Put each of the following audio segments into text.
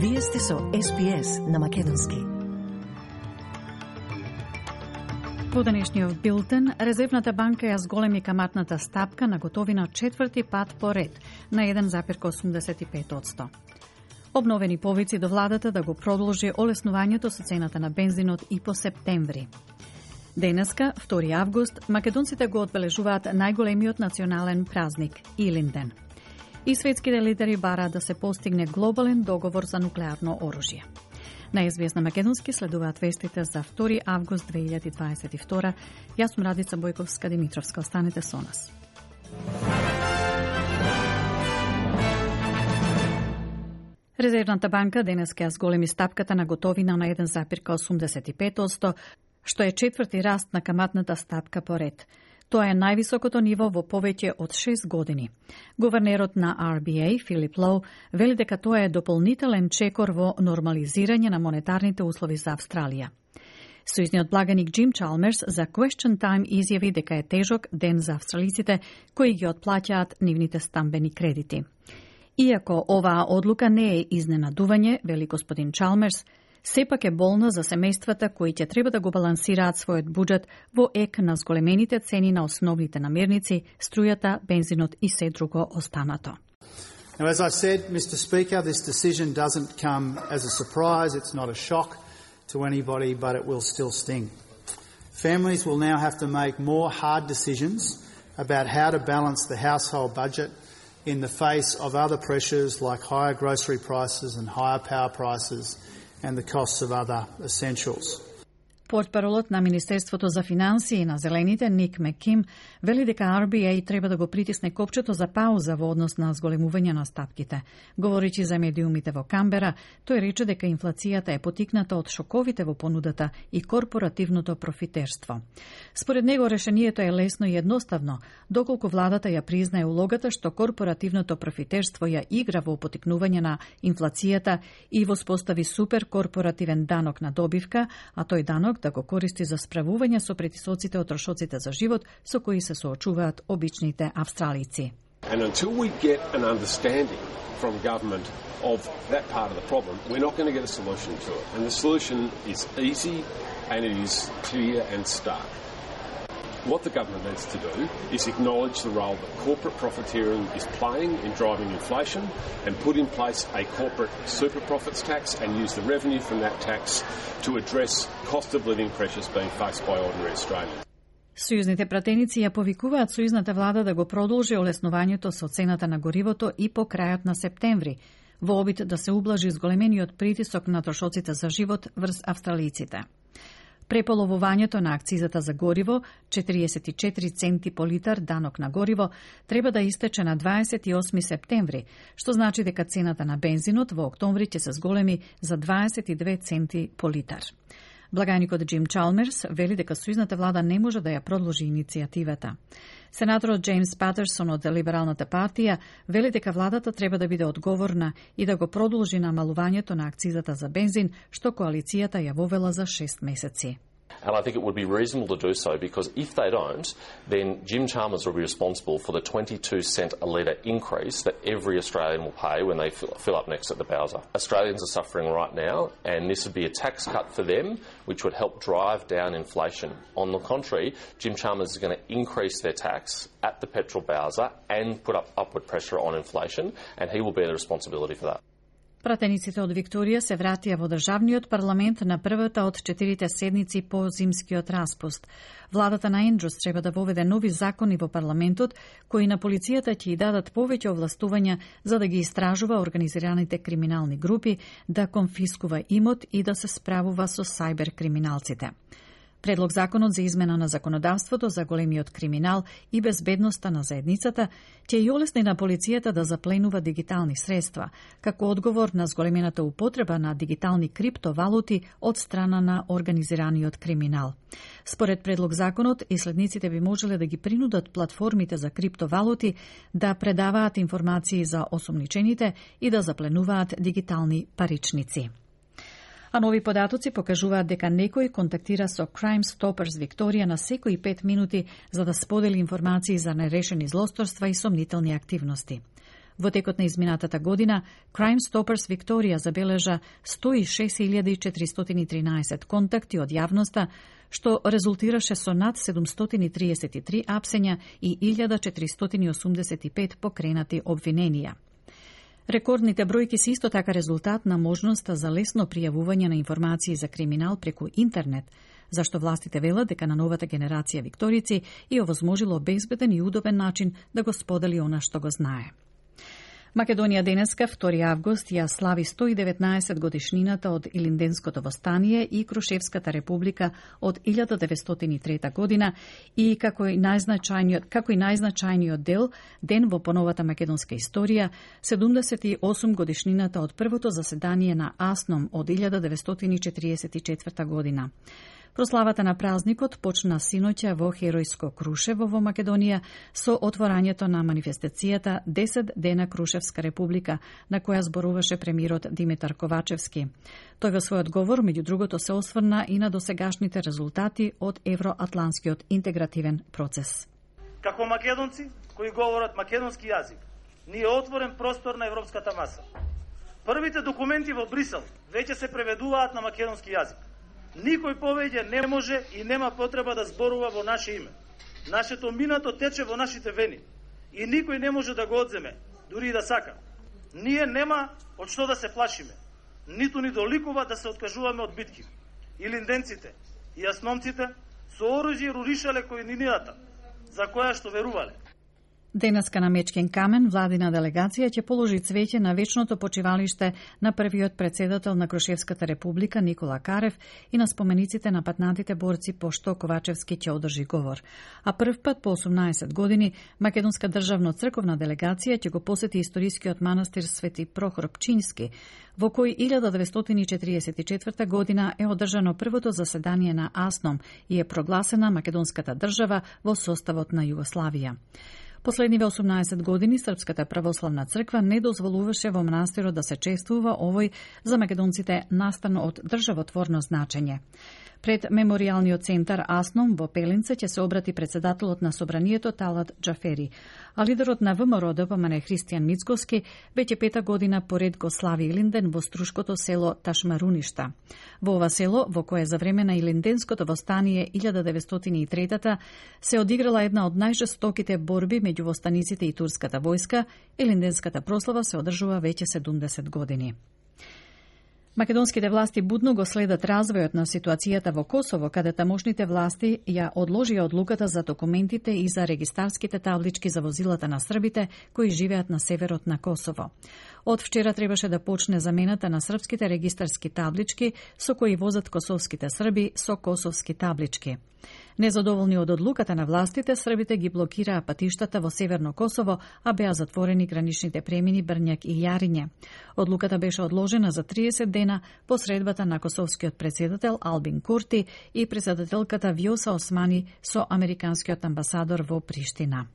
Вие сте со СПС на Македонски. По денешниот билтен, Резервната банка ја зголеми каматната стапка на готовина четврти пат по ред на 1,85 Обновени повици до владата да го продолжи олеснувањето со цената на бензинот и по септември. Денеска, 2 август, македонците го одбележуваат најголемиот национален празник – Илинден. И светските лидери бараат да се постигне глобален договор за нуклеарно оружје. На СБС на Македонски следуваат вестите за 2 август 2022. Јас сум Радица Бојковска Димитровска. Останете со нас. Резервната банка денеска ја зголеми стапката на готовина на 1,85%, што е четврти раст на каматната стапка по ред. Тоа е највисокото ниво во повеќе од 6 години. Гувернерот на RBA, Филип Лоу, вели дека тоа е дополнителен чекор во нормализирање на монетарните услови за Австралија. Сојзниот благаник Джим Чалмерс за Question Time изјави дека е тежок ден за австралиците кои ги отплаќаат нивните стамбени кредити. Иако оваа одлука не е изненадување, вели господин Чалмерс, сепак е болно за семејствата кои ќе треба да го балансираат својот буџет во ек на зголемените цени на основните намерници, струјата, бензинот и се друго останато. Now, as I said, Mr. Speaker, this decision doesn't come as a surprise. It's not a shock to anybody, but it will still sting. Families will now have to make more hard decisions about how to balance the household budget in the face of other pressures like higher grocery prices and higher power prices and the costs of other essentials. Портпаролот на Министерството за финансии на Зелените Ник Меким вели дека RBA треба да го притисне копчето за пауза во однос на зголемување на стапките. Говоричи за медиумите во Камбера, тој рече дека инфлацијата е потикната од шоковите во понудата и корпоративното профитерство. Според него решението е лесно и едноставно, доколку владата ја признае улогата што корпоративното профитерство ја игра во потикнување на инфлацијата и воспостави суперкорпоративен данок на добивка, а тој данок да го користи за справување со притисоците од трошоците за живот со кои се соочуваат обичните австралици. And until we get an understanding from government of that part of the problem, we're not going to get a solution to it. And the solution is easy and it is clear and stark. What the government needs to do is acknowledge the role that corporate profiteering is playing in driving inflation and put in place a corporate super profits tax and use the revenue from that tax to address cost of living pressures being faced by ordinary Australians. Сојузните пратеници ја повикуваат сојузната влада да го продолжи олеснувањето со цената на горивото и по крајот на септември, во обид да се ублажи зголемениот притисок на трошоците за живот врз австралиците. Преполовувањето на акцизата за гориво, 44 центи по литар данок на гориво, треба да истече на 28 септември, што значи дека цената на бензинот во октомври ќе се зголеми за 22 центи по литар. Благајникот Джим Чалмерс вели дека сојузната влада не може да ја продолжи иницијативата. Сенаторот Джеймс Патерсон од Либералната партија вели дека владата треба да биде одговорна и да го продолжи намалувањето на акцизата за бензин, што коалицијата ја вовела за 6 месеци. And I think it would be reasonable to do so because if they don't, then Jim Chalmers will be responsible for the 22 cent a litre increase that every Australian will pay when they fill up next at the Bowser. Australians are suffering right now, and this would be a tax cut for them, which would help drive down inflation. On the contrary, Jim Chalmers is going to increase their tax at the petrol Bowser and put up upward pressure on inflation, and he will bear the responsibility for that. Пратениците од Викторија се вратија во државниот парламент на првата од четирите седници по зимскиот распуст. Владата на Ендрус треба да воведе нови закони во парламентот кои на полицијата ќе ја дадат повеќе овластувања за да ги истражува организираните криминални групи, да конфискува имот и да се справува со сајбер криминалците. Предлог законот за измена на законодавството за големиот криминал и безбедноста на заедницата ќе ја олесни на полицијата да запленува дигитални средства, како одговор на зголемената употреба на дигитални криптовалути од страна на организираниот криминал. Според предлог законот, исследниците би можеле да ги принудат платформите за криптовалути да предаваат информации за осомничените и да запленуваат дигитални паричници. А нови податоци покажуваат дека некој контактира со Crime Stoppers Викторија на секои 5 минути за да сподели информации за нерешени злосторства и сомнителни активности. Во текот на изминатата година, Crime Stoppers Викторија забележа 106.413 контакти од јавноста, што резултираше со над 733 апсења и 1485 покренати обвиненија. Рекордните бројки се исто така резултат на можноста за лесно пријавување на информации за криминал преку интернет, зашто властите велат дека на новата генерација викторици и овозможило безбеден и удобен начин да го сподели она што го знае. Македонија денеска, 2 август, ја слави 119 годишнината од Илинденското востание и Крушевската република од 1903 година и како и најзначајниот, како и најзначајниот дел, ден во поновата македонска историја, 78 годишнината од првото заседание на АСНОМ од 1944 година. Прославата на празникот почна синоќа во Херојско Крушево во Македонија со отворањето на манифестацијата 10 дена Крушевска република, на која зборуваше премирот Димитар Ковачевски. Тој во својот говор, меѓу другото, се осврна и на досегашните резултати од евроатланскиот интегративен процес. Како македонци кои говорат македонски јазик, ни е отворен простор на европската маса. Првите документи во Брисел веќе се преведуваат на македонски јазик. Никој повеќе не може и нема потреба да зборува во наше име. Нашето минато тече во нашите вени и никој не може да го одземе, дури и да сака. Ние нема од што да се плашиме, ниту ни доликува да се откажуваме од битки. И линденците, и јасномците со оружје руришале кој нинијата, за која што верувале. Денеска на Мечкен камен владина делегација ќе положи цвеќе на вечното почивалиште на првиот председател на Крушевската република Никола Карев и на спомениците на патнатите борци по што Ковачевски ќе одржи говор. А прв пат по 18 години Македонска државно црковна делегација ќе го посети историскиот манастир Свети Прохор Пчински, во кој 1944 година е одржано првото заседание на АСНОМ и е прогласена Македонската држава во составот на Југославија. Последниве 18 години Српската православна црква не дозволуваше во манастирот да се чествува овој за македонците настан од државотворно значење. Пред мемориалниот центар Асном во Пелинце ќе се обрати председателот на собранието Талат Джафери, а лидерот на ВМРО ДПМН Христијан Мицкоски веќе пета година поред го слави Илинден во струшкото село Ташмаруништа. Во ова село, во кое за време на Илинденското востание 1903 се одиграла една од најжестоките борби меѓу востаниците и турската војска, Илинденската прослава се одржува веќе 70 години. Македонските власти будно го следат развојот на ситуацијата во Косово, каде тамошните власти ја одложија одлуката за документите и за регистарските таблички за возилата на србите кои живеат на северот на Косово. Од вчера требаше да почне замената на српските регистарски таблички со кои возат косовските срби со косовски таблички. Незадоволни од одлуката на властите, србите ги блокираа патиштата во Северно Косово, а беа затворени граничните премини Брњак и Јариње. Одлуката беше одложена за 30 дена по средбата на косовскиот председател Албин Курти и председателката Вјоса Османи со американскиот амбасадор во Приштина.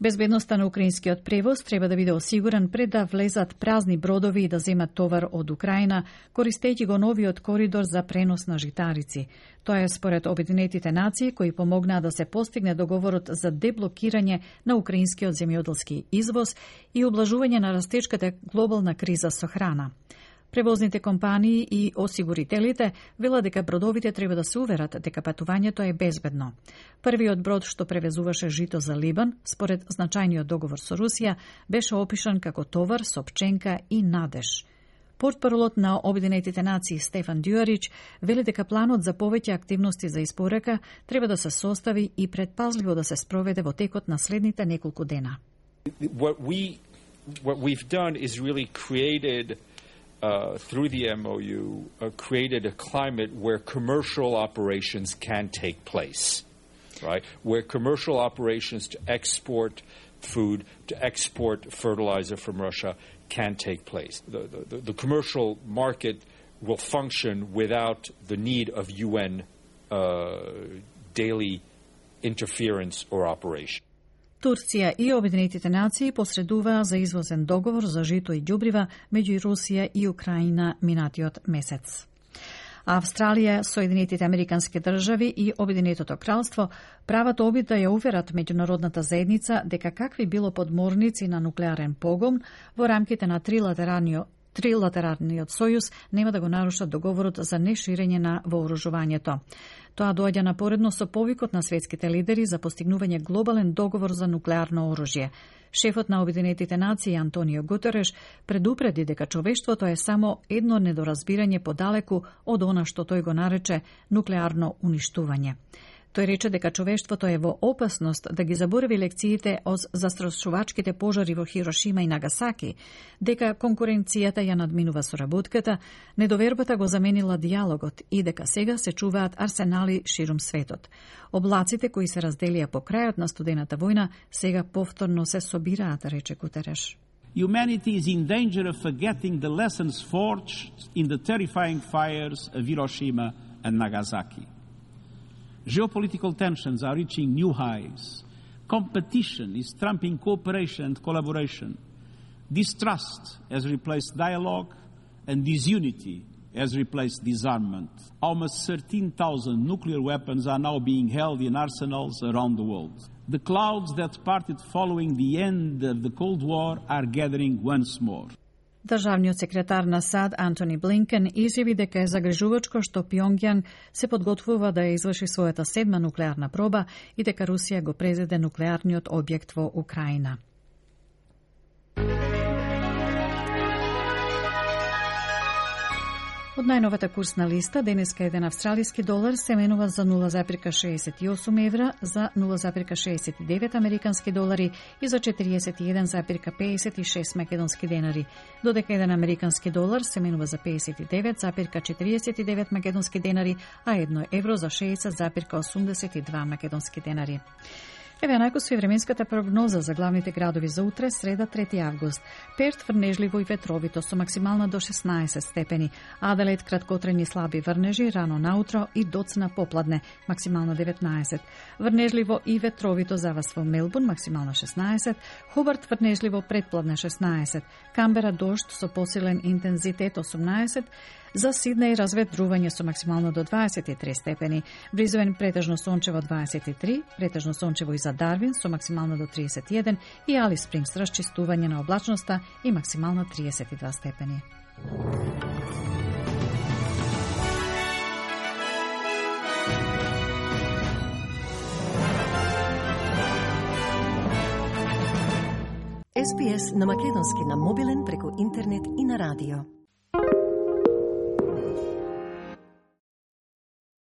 Безбедноста на украинскиот превоз треба да биде осигурен пред да влезат празни бродови и да земат товар од Украина, користејќи го новиот коридор за пренос на житарици. Тоа е според Обединетите нации кои помогнаа да се постигне договорот за деблокирање на украинскиот земјоделски извоз и облажување на растечката глобална криза со храна. Превозните компании и осигурителите велат дека бродовите треба да се уверат дека патувањето е безбедно. Првиот брод што превезуваше жито за Либан, според значајниот договор со Русија, беше опишан како товар со пченка и надеж. Портпаролот на Обединетите нации Стефан Дюарич вели дека планот за повеќе активности за испорака треба да се состави и предпазливо да се спроведе во текот на следните неколку дена. What we what we've done is really created uh, through the MOU, uh, created a climate where commercial operations can take place, right? Where commercial operations to export food, to export fertilizer from Russia can take place. The, the, the commercial market will function without the need of UN uh, daily interference or operation. Турција и Обединетите нации посредуваа за извозен договор за жито и ѓубрива меѓу Русија и Украина минатиот месец. Австралија, Соединетите Американски држави и Обединетото кралство прават обид да ја уверат меѓународната заедница дека какви било подморници на нуклеарен погон во рамките на трилатералниот трилатералниот сојуз нема да го нарушат договорот за неширење на вооружувањето. Тоа доаѓа напоредно со повикот на светските лидери за постигнување глобален договор за нуклеарно оружје. Шефот на Обединетите нации Антонио Гутереш предупреди дека човештвото е само едно недоразбирање подалеку од она што тој го нарече нуклеарно уништување. Тој рече дека човештвото е во опасност да ги заборави лекциите од застрашувачките пожари во Хирошима и Нагасаки, дека конкуренцијата ја надминува соработката, недовербата го заменила диалогот и дека сега се чуваат арсенали ширум светот. Облаците кои се разделија по крајот на студената војна сега повторно се собираат, рече Кутереш. Humanity is in danger of forgetting the lessons forged in the terrifying fires of Hiroshima and Nagasaki. Geopolitical tensions are reaching new highs. Competition is trumping cooperation and collaboration. Distrust has replaced dialogue, and disunity has replaced disarmament. Almost 13,000 nuclear weapons are now being held in arsenals around the world. The clouds that parted following the end of the Cold War are gathering once more. Државниот секретар на САД Антони Блинкен изјави дека е загрижувачко што Пјонгјанг се подготвува да ја изврши својата седма нуклеарна проба и дека Русија го презеде нуклеарниот објект во Украина. Од најновата курсна листа, денеска еден австралиски долар се менува за 0,68 евра, за 0,69 американски долари и за 41,56 македонски денари, додека еден американски долар се менува за 59,49 македонски денари, а едно евро за 60,82 македонски денари. Еве најкусо и временската прогноза за главните градови за утре, среда 3 август. Перт врнежливо и ветровито со максимална до 16 степени. Аделаид краткотрени слаби врнежи рано наутро и доцна попладне, максимално 19. Врнежливо и ветровито за вас во Мелбурн, максимално 16. Хобарт врнежливо предпладне 16. Камбера дожд со посилен интензитет 18. За Сиднеј разветрување со максимално до 23 степени. Бризбен претежно сончево 23, претежно сончево и за Дарвин со максимално до 31 и Али Спрингс расчистување на облачноста и максимално 32 степени. СПС на Македонски на мобилен преку интернет и на радио.